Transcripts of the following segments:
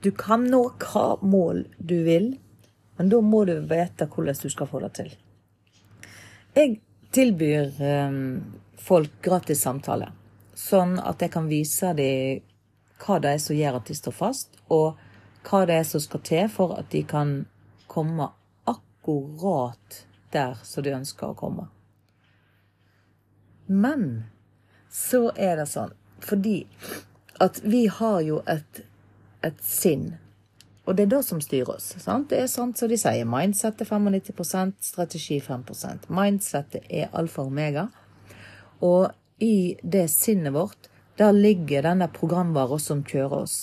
Du kan nå hva mål du vil, men da må du vite hvordan du skal få det til. Jeg tilbyr eh, folk gratis samtale, sånn at jeg kan vise dem hva det er som gjør at de står fast, og hva det er som skal til for at de kan komme akkurat der som de ønsker å komme. Men så er det sånn fordi at vi har jo et, et sinn. Og det er det som styrer oss. Sant? Det er sant som de sier. Mindset er 95% strategi 5% Mindsettet er alfa og omega. Og i det sinnet vårt, der ligger denne programvaren som kjører oss.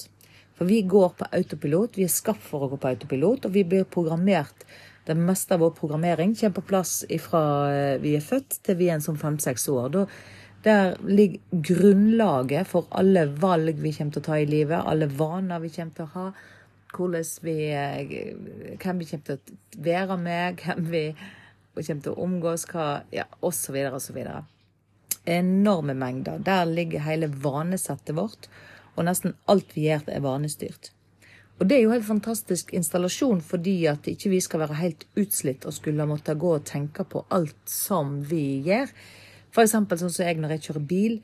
For vi går på autopilot. Vi er skapt for å gå på autopilot, og vi blir programmert. Det meste av vår programmering kommer på plass fra eh, vi er født til vi er en sånn fem-seks år. Da der ligger grunnlaget for alle valg vi kommer til å ta i livet, alle vaner vi kommer til å ha, vi, hvem vi kommer til å være med, hvem vi kommer til å omgås, hva, ja, osv., osv. Enorme mengder. Der ligger hele vanesettet vårt, og nesten alt vi gjør, er vanestyrt. Og det er jo helt fantastisk installasjon fordi at ikke vi skal være helt utslitt og skulle måtte gå og tenke på alt som vi gjør. F.eks. sånn som jeg når jeg kjører bil,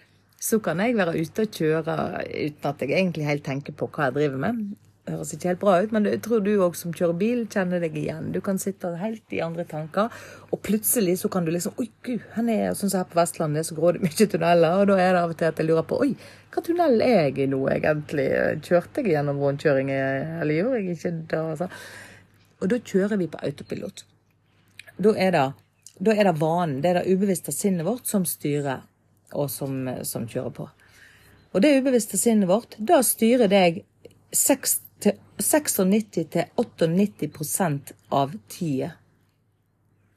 så kan jeg være ute og kjøre uten at jeg egentlig helt tenker på hva jeg driver med. Det høres ikke helt bra ut, men jeg tror du òg som kjører bil, kjenner deg igjen. Du kan sitte helt i andre tanker, og plutselig så kan du liksom Oi, gud, han er sånn som her på Vestlandet, så går det mye tunneler, og da er det av og til at jeg lurer på Oi, hva tunnel er jeg i nå, egentlig? Kjørte jeg gjennom rundkjøring, eller gjorde jeg ikke det? Altså. Og da kjører vi på autopilot. Da er det da er det vanen, det er det ubevisste sinnet vårt som styrer, og som, som kjører på. Og det ubevisste sinnet vårt, da styrer deg 96-98% av tida.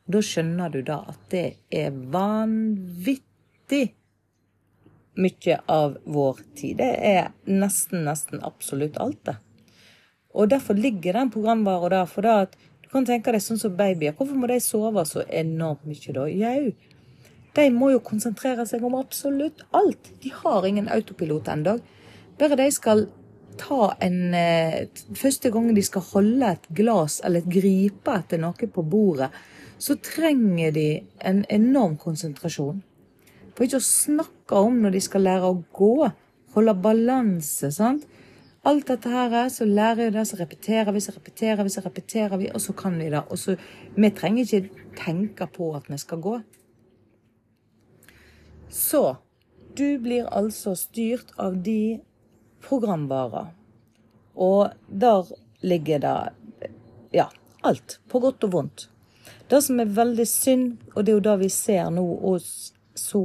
Da skjønner du da at det er vanvittig mye av vår tid. Det er nesten, nesten absolutt alt, det. Og derfor ligger den programvaren der. For da at kan tenke deg sånn som babyer. Hvorfor må de sove så enormt mye da? Jau, de må jo konsentrere seg om absolutt alt. De har ingen autopilot ennå. Bare de skal ta en eh, Første gangen de skal holde et glass eller et gripe etter noe på bordet, så trenger de en enorm konsentrasjon. For ikke å snakke om når de skal lære å gå. Holde balanse. sant? Alt dette her, så lærer vi det, så repeterer vi, så repeterer vi, så repeterer vi, og så kan vi det. Og så, Vi trenger ikke tenke på at vi skal gå. Så du blir altså styrt av de programvarer. Og der ligger det ja, alt. På godt og vondt. Det som er veldig synd, og det er jo det vi ser nå hos så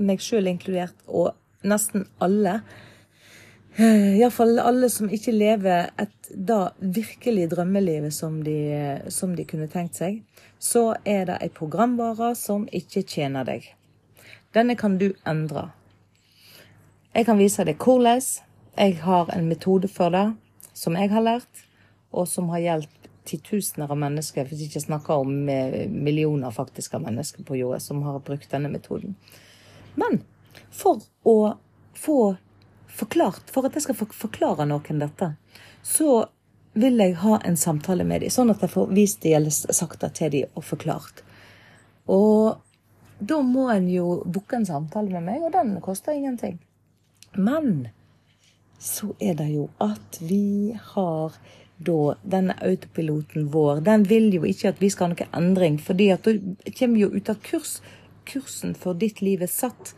meg sjøl inkludert, og nesten alle, Iallfall alle som ikke lever et da virkelig drømmelivet som de, som de kunne tenkt seg, så er det ei programvare som ikke tjener deg. Denne kan du endre. Jeg kan vise deg hvordan. Jeg har en metode for det som jeg har lært, og som har hjulpet titusener av mennesker, hvis jeg ikke snakker om eh, millioner faktisk av mennesker på jorda som har brukt denne metoden. Men for å få forklart, for at jeg skal forklare noen dette, så vil jeg ha en samtale med dem, sånn at jeg får vist dem eller sagt det til dem og forklart. Og da må en jo booke en samtale med meg, og den koster ingenting. Men så er det jo at vi har da denne autopiloten vår. Den vil jo ikke at vi skal ha noe endring, fordi at da kommer vi jo ut av kurs. Kursen for ditt liv er satt.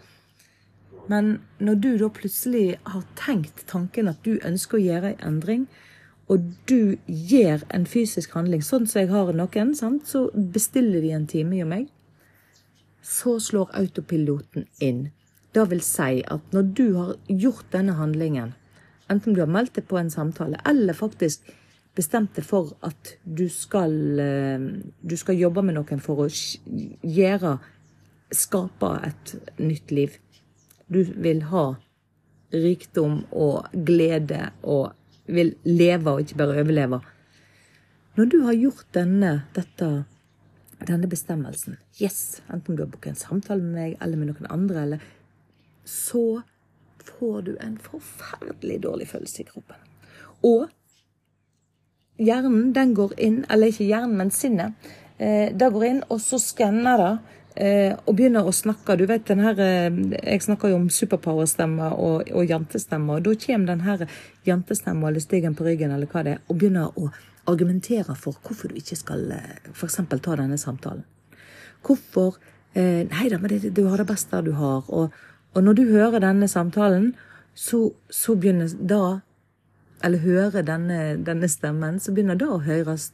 Men når du da plutselig har tenkt tanken at du ønsker å gjøre en endring, og du gjør en fysisk handling, sånn som jeg har noen, sant? så bestiller de en time hos meg, så slår autopiloten inn. Det vil si at når du har gjort denne handlingen, enten du har meldt deg på en samtale, eller faktisk bestemt deg for at du skal, eh, du skal jobbe med noen for å gjøre Skape et nytt liv du vil ha rikdom og glede og vil leve og ikke bare overleve. Når du har gjort denne, dette, denne bestemmelsen, yes, enten du har booket en samtale med meg eller med noen andre, eller, så får du en forferdelig dårlig følelse i kroppen. Og hjernen, den går inn, eller ikke hjernen, men sinnet, eh, det går inn, og så skanner det. Eh, og begynner å snakke. Du vet, den her, eh, Jeg snakker jo om superpower-stemmer og, og jantestemmer. og Da kommer den her jentestemma eller stigen på ryggen eller hva det er, og begynner å argumentere for hvorfor du ikke skal f.eks. ta denne samtalen. Hvorfor eh, Nei da, men det, du har det beste du har. Og, og når du hører denne samtalen, så, så begynner da eller hører denne, denne, stemmen, så begynner da å høres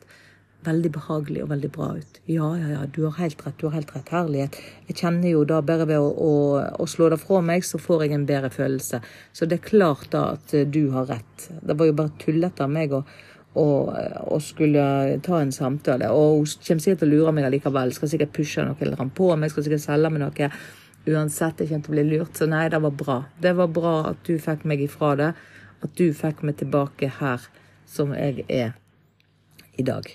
veldig behagelig og veldig bra ut. Ja, ja, ja, du har helt rett, du har helt rett. Herlighet. Jeg kjenner jo da bare ved å, å, å slå det fra meg, så får jeg en bedre følelse. Så det er klart da at du har rett. Det var jo bare tullete av meg å, å, å, skulle ta en samtale. Og hun kommer sikkert til å lure meg allikevel. Skal sikkert pushe noe eller ramme på meg, skal sikkert selge meg noe. Uansett, jeg kommer til å bli lurt. Så nei, det var bra. Det var bra at du fikk meg ifra det at du fikk meg tilbake her som jeg er i dag.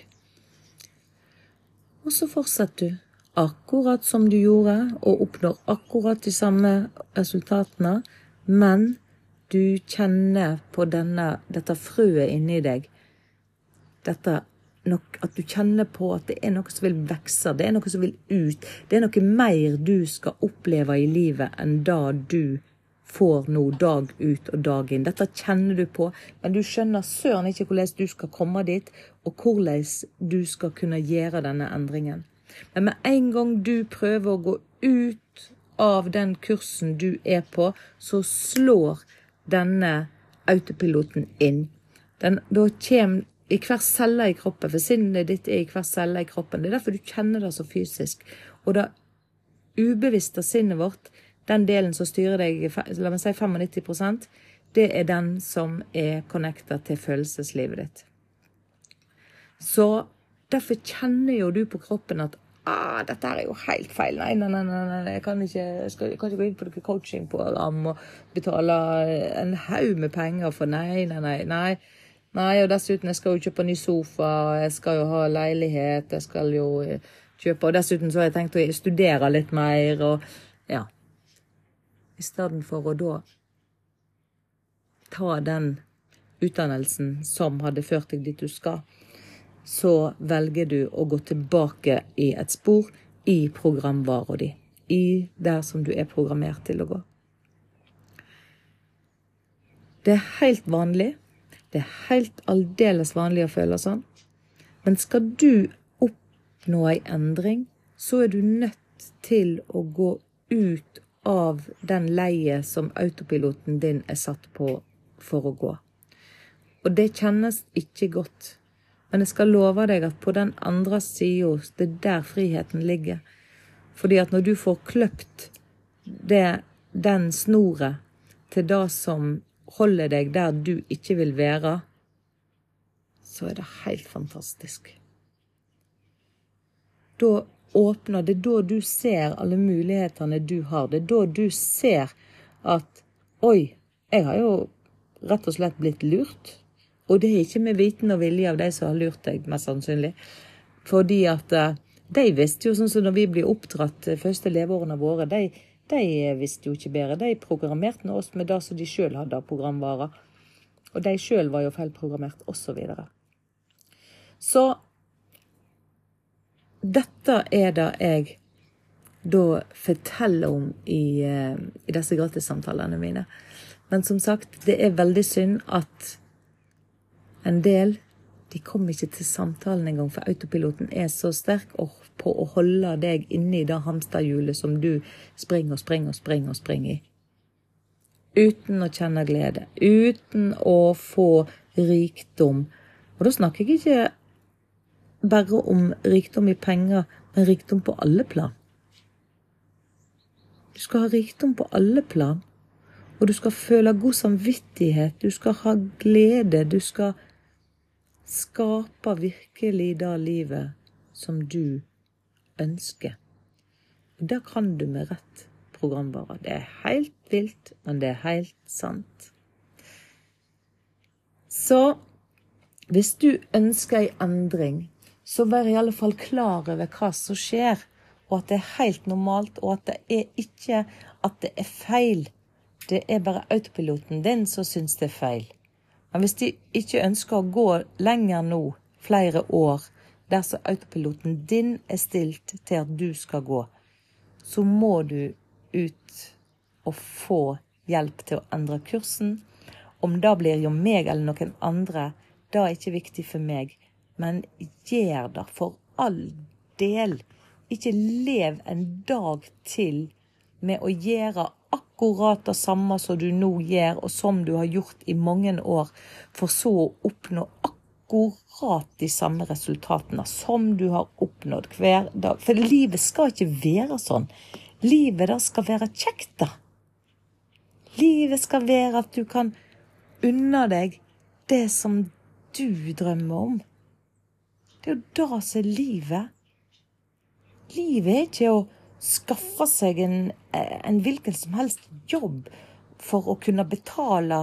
Og så fortsetter du akkurat som du gjorde, og oppnår akkurat de samme resultatene, men du kjenner på denne, dette frøet inni deg. Dette nok, at du kjenner på at det er noe som vil vokse, det er noe som vil ut. Det er noe mer du skal oppleve i livet enn det du får nå dag ut og dag inn. Dette kjenner du på, men du skjønner søren ikke hvordan du skal komme dit, og hvordan du skal kunne gjøre denne endringen. Men med en gang du prøver å gå ut av den kursen du er på, så slår denne autopiloten inn. Den, da kommer i hver celle i kroppen, for sinnet ditt er i hver celle i kroppen. Det er derfor du kjenner det så fysisk. Og det ubevisste sinnet vårt den delen som styrer deg, la meg si 95% det er den som er connecta til følelseslivet ditt. Så derfor kjenner jo du på kroppen at ah, dette er jo helt feil. Nei, nei, nei, nei, jeg kan ikke, skal, jeg kan ikke gå inn på noe coachingprogram og betale en haug med penger for nei, nei, nei. nei. Nei, og dessuten, jeg skal jo kjøpe ny sofa, jeg skal jo ha leilighet, jeg skal jo kjøpe Og dessuten så har jeg tenkt å studere litt mer, og ja i stedet for å da ta den utdannelsen som hadde ført deg dit du skal, så velger du å gå tilbake i et spor i programvara di. I der som du er programmert til å gå. Det er helt vanlig. Det er helt aldeles vanlig å føle sånn. Men skal du oppnå ei endring, så er du nødt til å gå ut av den leiet som autopiloten din er satt på for å gå. Og det kjennes ikke godt. Men jeg skal love deg at på den andre sida, det er der friheten ligger. Fordi at når du får kløpt det, den snoret til det som holder deg der du ikke vil være, så er det helt fantastisk. Da åpner, det er da du ser alle mulighetene du har. Det er da du ser at Oi, jeg har jo rett og slett blitt lurt. Og det er ikke med viten og vilje av de som har lurt deg, mest sannsynlig. Fordi at eh, de visste jo, sånn som når vi blir oppdratt første leveårene våre, de, de visste jo ikke bedre. De programmerte oss med det som de sjøl hadde av programvarer. Og de sjøl var jo feilprogrammert, osv. Så, videre. så dette er det jeg da forteller om i, eh, i disse gratissamtalene mine. Men som sagt, det er veldig synd at en del de kommer ikke til samtalen engang, for autopiloten er så sterk på å holde deg inne i det hamsterhjulet som du springer og springer og springer og springer i. Uten å kjenne glede. Uten å få rikdom. Og da snakker jeg ikke bare om rikdom i penger, men rikdom på alle plan. Du skal ha rikdom på alle plan. Og du skal føle god samvittighet, du skal ha glede, du skal skape virkelig det livet som du ønsker. Det kan du med rett programvare. Det er helt vilt, men det er helt sant. Så hvis du ønsker ei endring, så vær i alle fall klar over hva som skjer, og at det er helt normalt, og at det er ikke at det er feil. Det er bare autopiloten din som syns det er feil. Men hvis de ikke ønsker å gå lenger nå, flere år, dersom autopiloten din er stilt til at du skal gå, så må du ut og få hjelp til å endre kursen. Om det blir jo meg eller noen andre, det er ikke viktig for meg. Men gjør det for all del. Ikke lev en dag til med å gjøre akkurat det samme som du nå gjør, og som du har gjort i mange år, for så å oppnå akkurat de samme resultatene som du har oppnådd hver dag. For livet skal ikke være sånn. Livet da skal være kjekt, da. Livet skal være at du kan unne deg det som du drømmer om. Det er jo det som er livet. Livet er ikke å skaffe seg en, en hvilken som helst jobb for å kunne betale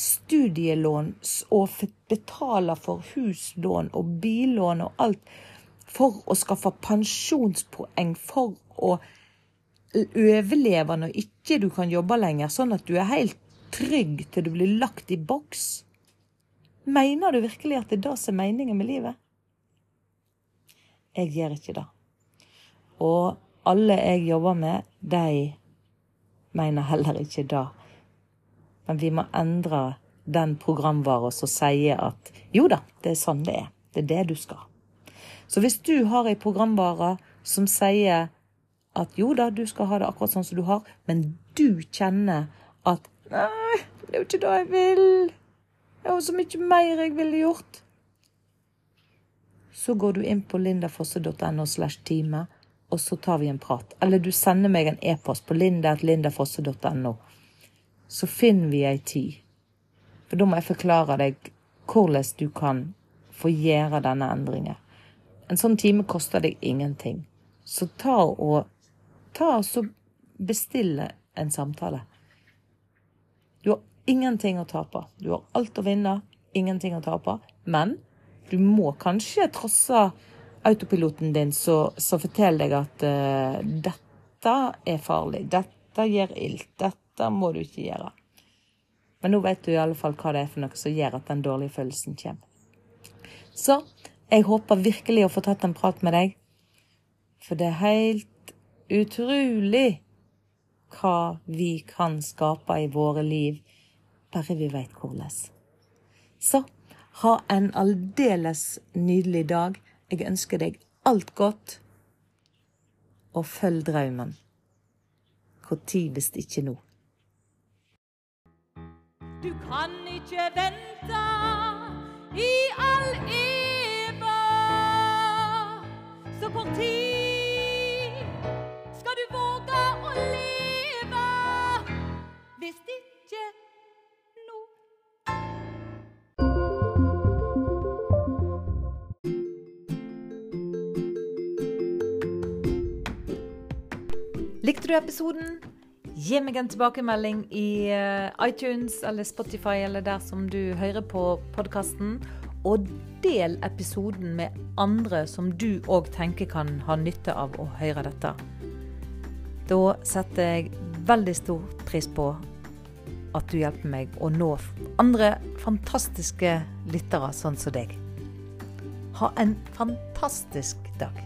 studielån og betale for huslån og billån og alt. For å skaffe pensjonspoeng, for å overleve når ikke du kan jobbe lenger, sånn at du er helt trygg til du blir lagt i boks. Mener du virkelig at det er det som er meningen med livet? Jeg gjør ikke det. Og alle jeg jobber med, de mener heller ikke det. Men vi må endre den programvaren som sier at jo da, det er sånn det er. Det er det du skal. Så hvis du har ei programvare som sier at jo da, du skal ha det akkurat sånn som du har, men du kjenner at nei, det er jo ikke det jeg vil. Det er jo så mye mer jeg ville gjort. Så går du inn på lindafosse.no slash time og så tar vi en prat. Eller du sender meg en e-post på linda.lindafosse.no. Så finner vi ei tid. For da må jeg forklare deg hvordan du kan få gjøre denne endringen. En sånn time koster deg ingenting. Så ta og ta og så bestille en samtale. Du har ingenting å tape. Du har alt å vinne, ingenting å tape. Men du må kanskje trosse autopiloten din som forteller deg at uh, dette er farlig, dette gjør ilt, dette må du ikke gjøre. Men nå vet du i alle fall hva det er for noe som gjør at den dårlige følelsen kommer. Så jeg håper virkelig å få tatt en prat med deg, for det er helt utrolig hva vi kan skape i våre liv, bare vi veit hvordan. Så ha en aldeles nydelig dag. Jeg ønsker deg alt godt, og følg drømmen. Når hvis ikke nå? Du kan ikke vente i all eva. Likte du episoden? Gi meg en tilbakemelding i eh, iTunes eller Spotify eller der som du hører på podkasten. Og del episoden med andre som du òg tenker kan ha nytte av å høre dette. Da setter jeg veldig stor pris på at du hjelper meg å nå andre fantastiske lyttere sånn som deg. Ha en fantastisk dag.